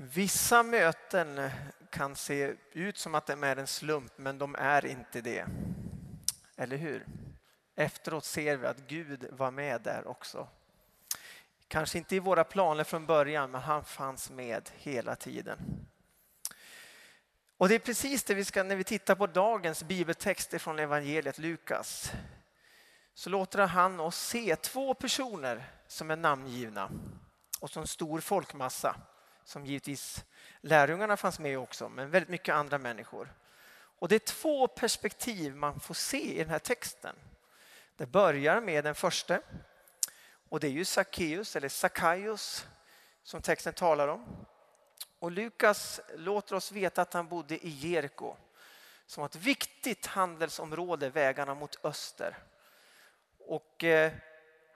Vissa möten kan se ut som att de är en slump, men de är inte det. Eller hur? Efteråt ser vi att Gud var med där också. Kanske inte i våra planer från början, men han fanns med hela tiden. Och det är precis det vi ska, när vi tittar på dagens bibeltext från evangeliet Lukas, så låter han oss se två personer som är namngivna och som stor folkmassa som givetvis lärjungarna fanns med också, men väldigt mycket andra människor. Och det är två perspektiv man får se i den här texten. Det börjar med den första och det är ju Sackeus eller Sackaios som texten talar om. Och Lukas låter oss veta att han bodde i Jeriko som ett viktigt handelsområde vägarna mot öster. Och eh,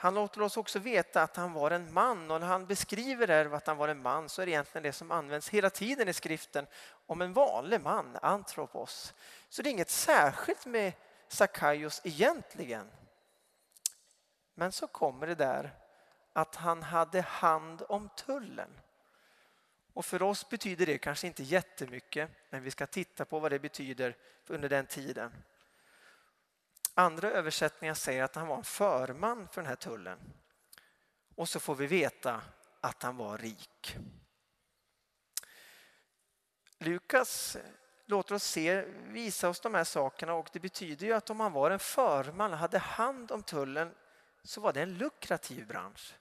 han låter oss också veta att han var en man och när han beskriver det att han var en man så är det egentligen det som används hela tiden i skriften om en vanlig man, antropos. Så det är inget särskilt med Sackaios egentligen. Men så kommer det där att han hade hand om tullen. Och för oss betyder det kanske inte jättemycket, men vi ska titta på vad det betyder under den tiden. Andra översättningar säger att han var en förman för den här tullen. Och så får vi veta att han var rik. Lukas låter oss se, visa oss de här sakerna och det betyder ju att om han var en förman, hade hand om tullen, så var det en lukrativ bransch.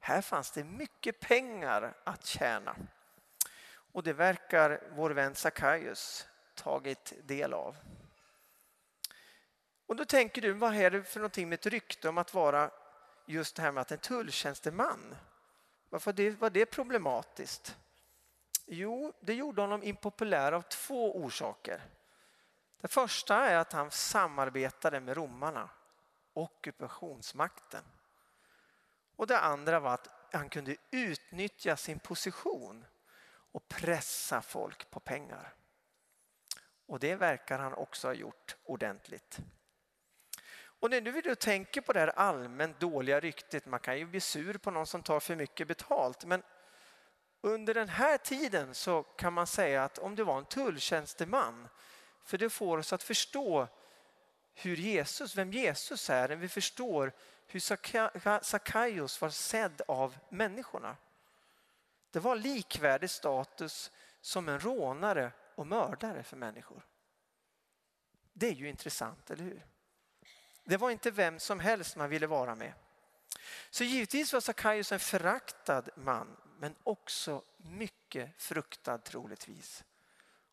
Här fanns det mycket pengar att tjäna. Och det verkar vår vän Sackaios tagit del av. Och då tänker du, vad är det för någonting med ett rykte om att vara just det här med att en tulltjänsteman? Varför det, var det problematiskt? Jo, det gjorde honom impopulär av två orsaker. Det första är att han samarbetade med romarna, ockupationsmakten. Och det andra var att han kunde utnyttja sin position och pressa folk på pengar. Och det verkar han också ha gjort ordentligt. Och när du tänker på det här allmänt dåliga ryktet, man kan ju bli sur på någon som tar för mycket betalt, men under den här tiden så kan man säga att om du var en tulltjänsteman, för det får oss att förstå hur Jesus, vem Jesus är, när vi förstår hur Sackaios var sedd av människorna. Det var likvärdig status som en rånare och mördare för människor. Det är ju intressant, eller hur? Det var inte vem som helst man ville vara med. Så givetvis var Sackaios en föraktad man, men också mycket fruktad troligtvis.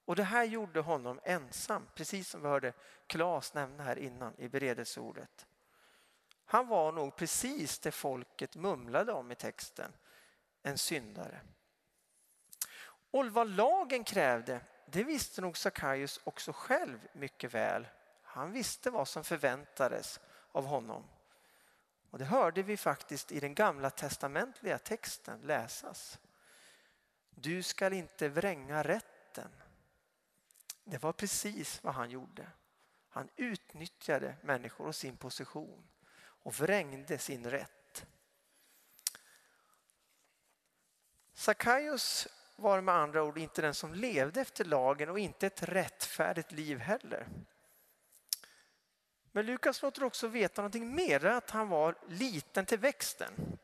Och det här gjorde honom ensam, precis som vi hörde Claes nämna här innan i beredelseordet. Han var nog precis det folket mumlade om i texten, en syndare. Och vad lagen krävde, det visste nog Sackaios också själv mycket väl han visste vad som förväntades av honom. Och det hörde vi faktiskt i den gamla testamentliga texten läsas. Du skall inte vränga rätten. Det var precis vad han gjorde. Han utnyttjade människor och sin position och vrängde sin rätt. Sackaios var med andra ord inte den som levde efter lagen och inte ett rättfärdigt liv heller. Men Lukas låter också veta någonting mer, att han var liten till växten.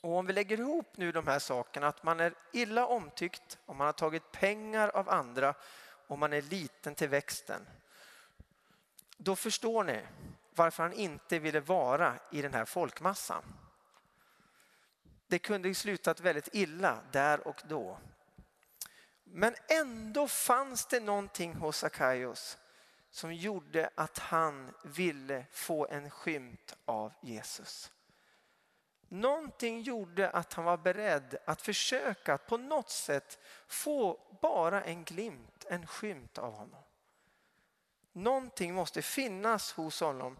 Och om vi lägger ihop nu de här sakerna, att man är illa omtyckt, om man har tagit pengar av andra och man är liten till växten. Då förstår ni varför han inte ville vara i den här folkmassan. Det kunde slutat väldigt illa där och då. Men ändå fanns det någonting hos Sackaios som gjorde att han ville få en skymt av Jesus. Någonting gjorde att han var beredd att försöka på något sätt få bara en glimt, en skymt av honom. Någonting måste finnas hos honom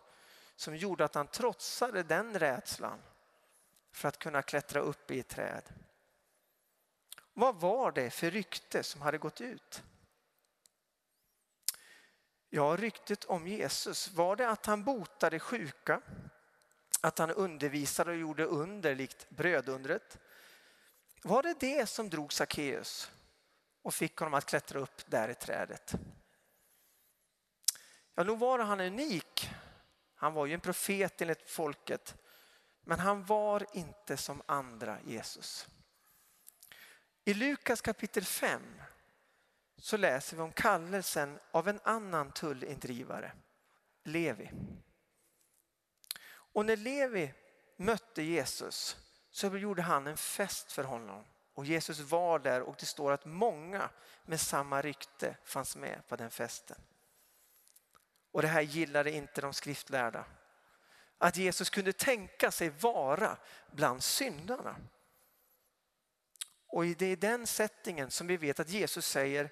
som gjorde att han trotsade den rädslan för att kunna klättra upp i ett träd. Vad var det för rykte som hade gått ut? Ja, ryktet om Jesus, var det att han botade sjuka? Att han undervisade och gjorde under likt brödundret? Var det det som drog Sackeus? och fick honom att klättra upp där i trädet. Ja, nog var han unik. Han var ju en profet enligt folket. Men han var inte som andra Jesus. I Lukas kapitel 5 så läser vi om kallelsen av en annan tullindrivare, Levi. Och när Levi mötte Jesus så gjorde han en fest för honom. Och Jesus var där och det står att många med samma rykte fanns med på den festen. Och det här gillade inte de skriftlärda. Att Jesus kunde tänka sig vara bland syndarna. Och det är i den settingen som vi vet att Jesus säger,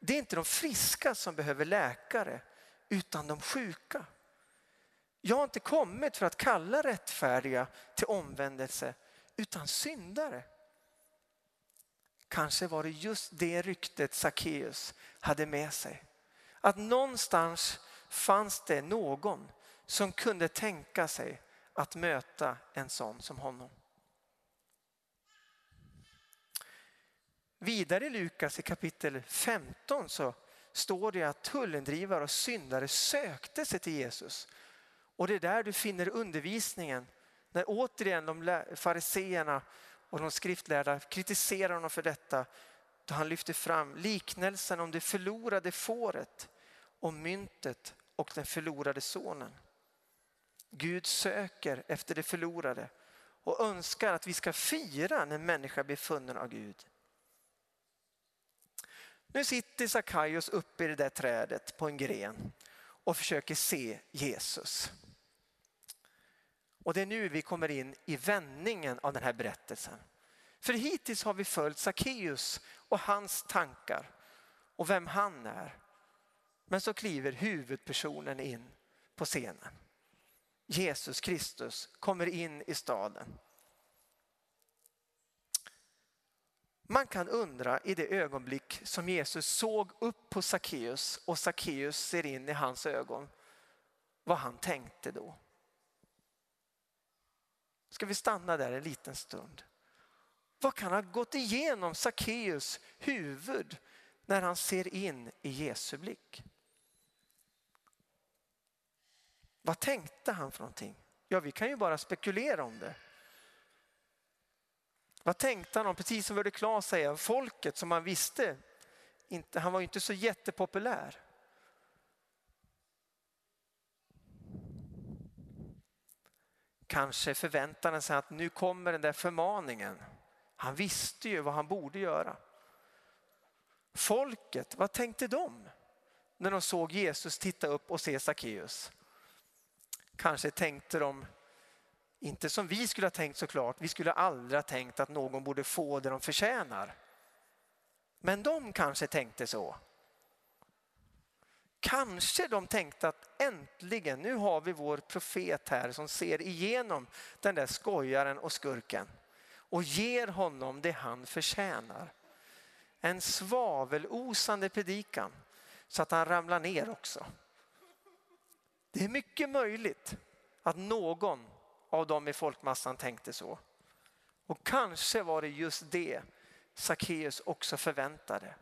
det är inte de friska som behöver läkare, utan de sjuka. Jag har inte kommit för att kalla rättfärdiga till omvändelse, utan syndare. Kanske var det just det ryktet Sackeus hade med sig. Att någonstans fanns det någon som kunde tänka sig att möta en sån som honom. Vidare i Lukas i kapitel 15 så står det att tullendrivare och syndare sökte sig till Jesus. Och det är där du finner undervisningen. När återigen de fariseerna och de skriftlärda kritiserar honom för detta. Då han lyfter fram liknelsen om det förlorade fåret och myntet och den förlorade sonen. Gud söker efter det förlorade och önskar att vi ska fira när människa blir funnen av Gud. Nu sitter Sackaios uppe i det där trädet på en gren och försöker se Jesus. Och det är nu vi kommer in i vändningen av den här berättelsen. För hittills har vi följt Sackeus och hans tankar och vem han är. Men så kliver huvudpersonen in på scenen. Jesus Kristus kommer in i staden. Man kan undra i det ögonblick som Jesus såg upp på Sackeus och Sackeus ser in i hans ögon vad han tänkte då. Ska vi stanna där en liten stund? Vad kan ha gått igenom Sackeus huvud när han ser in i Jesu blick? Vad tänkte han för någonting? Ja, vi kan ju bara spekulera om det. Vad tänkte han om, precis som Vörde Klas säger, folket som han visste, inte, han var ju inte så jättepopulär. Kanske förväntade han sig att nu kommer den där förmaningen. Han visste ju vad han borde göra. Folket, vad tänkte de när de såg Jesus titta upp och se Sackeus? Kanske tänkte de, inte som vi skulle ha tänkt såklart, vi skulle aldrig ha tänkt att någon borde få det de förtjänar. Men de kanske tänkte så. Kanske de tänkte att äntligen, nu har vi vår profet här som ser igenom den där skojaren och skurken och ger honom det han förtjänar. En svavelosande predikan så att han ramlar ner också. Det är mycket möjligt att någon av dem i folkmassan tänkte så. Och kanske var det just det Sackeus också förväntade.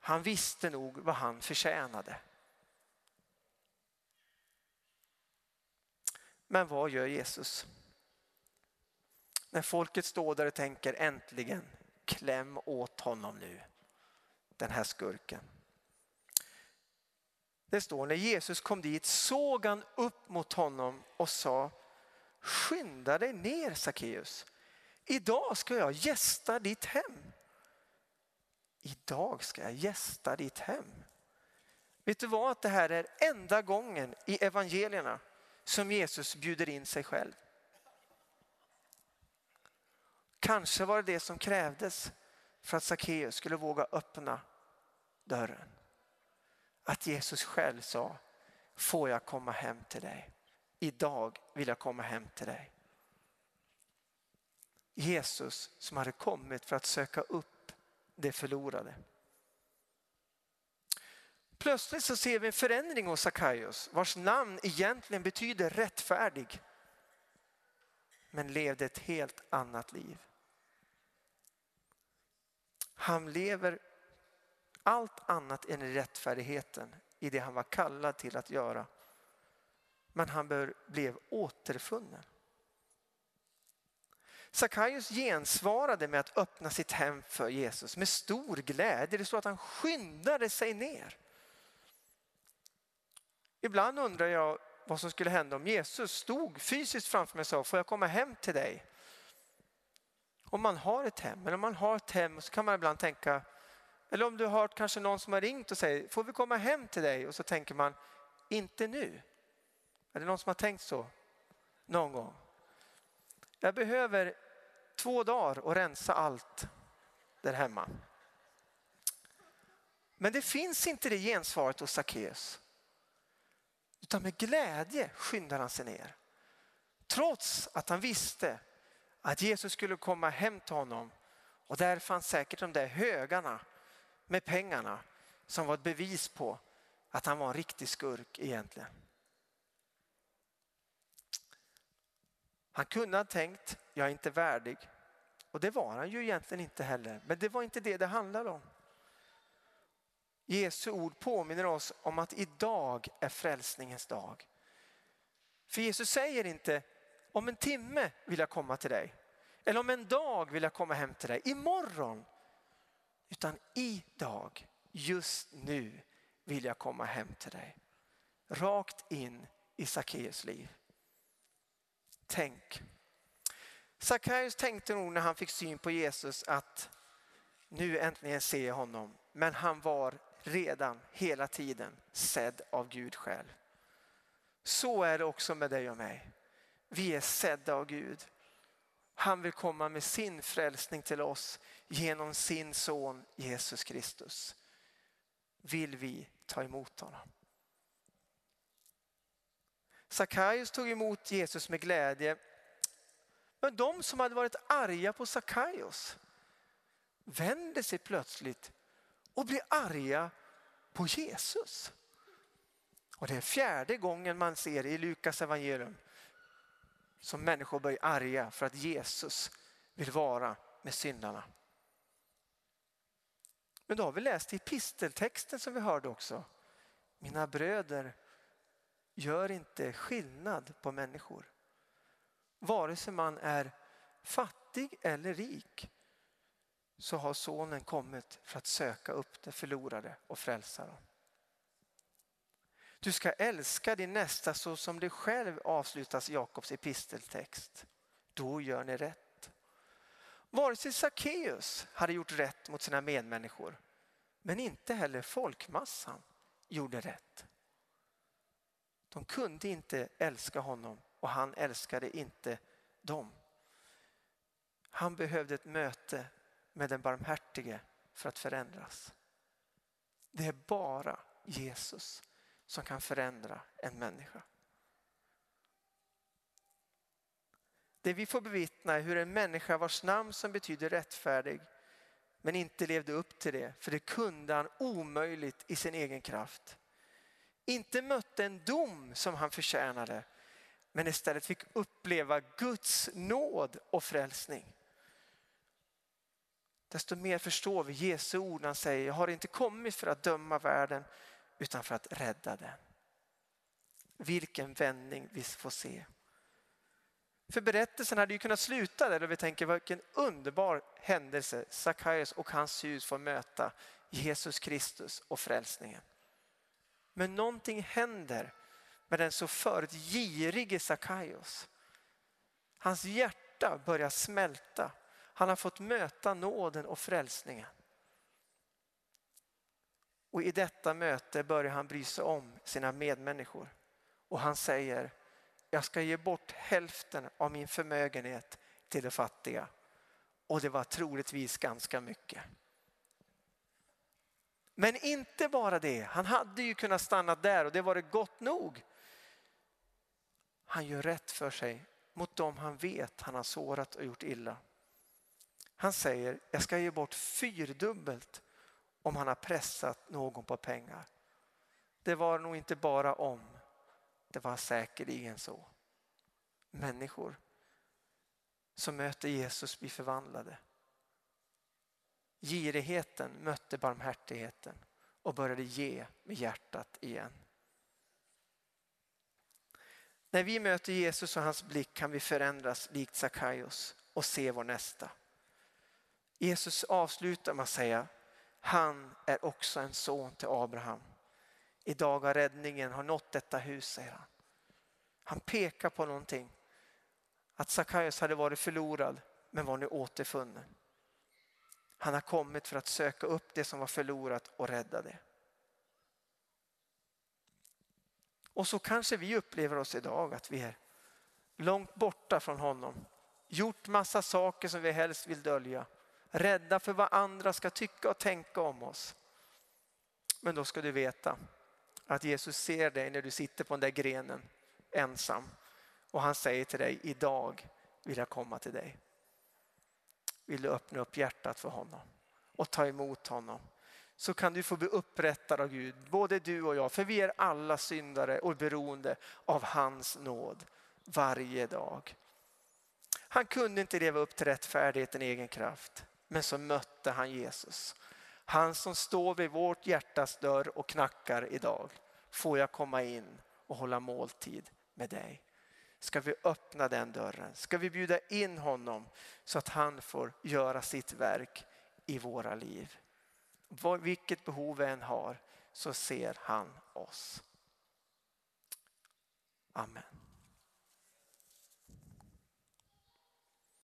Han visste nog vad han förtjänade. Men vad gör Jesus? När folket står där och tänker äntligen, kläm åt honom nu, den här skurken. Det står när Jesus kom dit såg han upp mot honom och sa skynda dig ner Sackeus. Idag ska jag gästa ditt hem. Idag ska jag gästa ditt hem. Vet du vad? Att det här är enda gången i evangelierna som Jesus bjuder in sig själv. Kanske var det det som krävdes för att Sackeus skulle våga öppna dörren. Att Jesus själv sa, får jag komma hem till dig? Idag vill jag komma hem till dig. Jesus som hade kommit för att söka upp det förlorade. Plötsligt så ser vi en förändring hos Sackaios vars namn egentligen betyder rättfärdig. Men levde ett helt annat liv. Han lever allt annat än rättfärdigheten i det han var kallad till att göra. Men han blev återfunnen. Sackaios gensvarade med att öppna sitt hem för Jesus med stor glädje. Det står att han skyndade sig ner. Ibland undrar jag vad som skulle hända om Jesus stod fysiskt framför mig och sa, får jag komma hem till dig? Om man har ett hem, eller om man har ett hem så kan man ibland tänka, eller om du har hört kanske någon som har ringt och säger, får vi komma hem till dig? Och så tänker man, inte nu. Är det någon som har tänkt så någon gång? Jag behöver två dagar och rensa allt där hemma. Men det finns inte det gensvaret hos Sackeus. Utan med glädje skyndar han sig ner. Trots att han visste att Jesus skulle komma hem till honom och där fanns säkert de där högarna med pengarna som var ett bevis på att han var en riktig skurk egentligen. Han kunde ha tänkt, jag är inte värdig. Och det var han ju egentligen inte heller. Men det var inte det det handlade om. Jesu ord påminner oss om att idag är frälsningens dag. För Jesus säger inte om en timme vill jag komma till dig. Eller om en dag vill jag komma hem till dig. Imorgon. Utan idag, just nu vill jag komma hem till dig. Rakt in i Sackeus liv. Tänk. Sackaios tänkte nog när han fick syn på Jesus att nu äntligen ser jag honom. Men han var redan hela tiden sedd av Gud själv. Så är det också med dig och mig. Vi är sedda av Gud. Han vill komma med sin frälsning till oss genom sin son Jesus Kristus. Vill vi ta emot honom? Sackaios tog emot Jesus med glädje. Men de som hade varit arga på Sackaios vände sig plötsligt och blir arga på Jesus. Och det är fjärde gången man ser i Lukas evangelium som människor blir arga för att Jesus vill vara med syndarna. Men då har vi läst i episteltexten som vi hörde också. Mina bröder, gör inte skillnad på människor. Vare sig man är fattig eller rik så har sonen kommit för att söka upp det förlorade och frälsa dem. Du ska älska din nästa så som dig själv avslutas Jakobs episteltext. Då gör ni rätt. Vare sig Sackeus hade gjort rätt mot sina medmänniskor men inte heller folkmassan gjorde rätt. De kunde inte älska honom och han älskade inte dem. Han behövde ett möte med den barmhärtige för att förändras. Det är bara Jesus som kan förändra en människa. Det vi får bevittna är hur en människa vars namn som betyder rättfärdig men inte levde upp till det, för det kunde han omöjligt i sin egen kraft. Inte mötte en dom som han förtjänade, men istället fick uppleva Guds nåd och frälsning desto mer förstår vi Jesu ord när han säger, jag har inte kommit för att döma världen utan för att rädda den. Vilken vändning vi får se. För berättelsen hade ju kunnat sluta där och vi tänker vilken underbar händelse Sackaios och hans hus får möta Jesus Kristus och frälsningen. Men någonting händer med den så förut girige Sackaios. Hans hjärta börjar smälta han har fått möta nåden och frälsningen. Och i detta möte börjar han bry sig om sina medmänniskor. Och han säger, jag ska ge bort hälften av min förmögenhet till de fattiga. Och det var troligtvis ganska mycket. Men inte bara det, han hade ju kunnat stanna där och det var det gott nog. Han gör rätt för sig mot dem han vet han har sårat och gjort illa. Han säger, jag ska ge bort fyrdubbelt om han har pressat någon på pengar. Det var nog inte bara om, det var säkerligen så. Människor som möter Jesus blir förvandlade. Girigheten mötte barmhärtigheten och började ge med hjärtat igen. När vi möter Jesus och hans blick kan vi förändras likt Sackaios och se vår nästa. Jesus avslutar med att säga, han är också en son till Abraham. Idag har räddningen har nått detta hus, säger han. Han pekar på någonting. Att Sackaios hade varit förlorad men var nu återfunnen. Han har kommit för att söka upp det som var förlorat och rädda det. Och så kanske vi upplever oss idag att vi är långt borta från honom. Gjort massa saker som vi helst vill dölja. Rädda för vad andra ska tycka och tänka om oss. Men då ska du veta att Jesus ser dig när du sitter på den där grenen ensam. Och han säger till dig, idag vill jag komma till dig. Vill du öppna upp hjärtat för honom och ta emot honom så kan du få bli upprättad av Gud, både du och jag. För vi är alla syndare och beroende av hans nåd varje dag. Han kunde inte leva upp till rättfärdigheten i egen kraft, men så mötte han Jesus. Han som står vid vårt hjärtas dörr och knackar idag. Får jag komma in och hålla måltid med dig? Ska vi öppna den dörren? Ska vi bjuda in honom så att han får göra sitt verk i våra liv? vilket behov vi än har så ser han oss. Amen.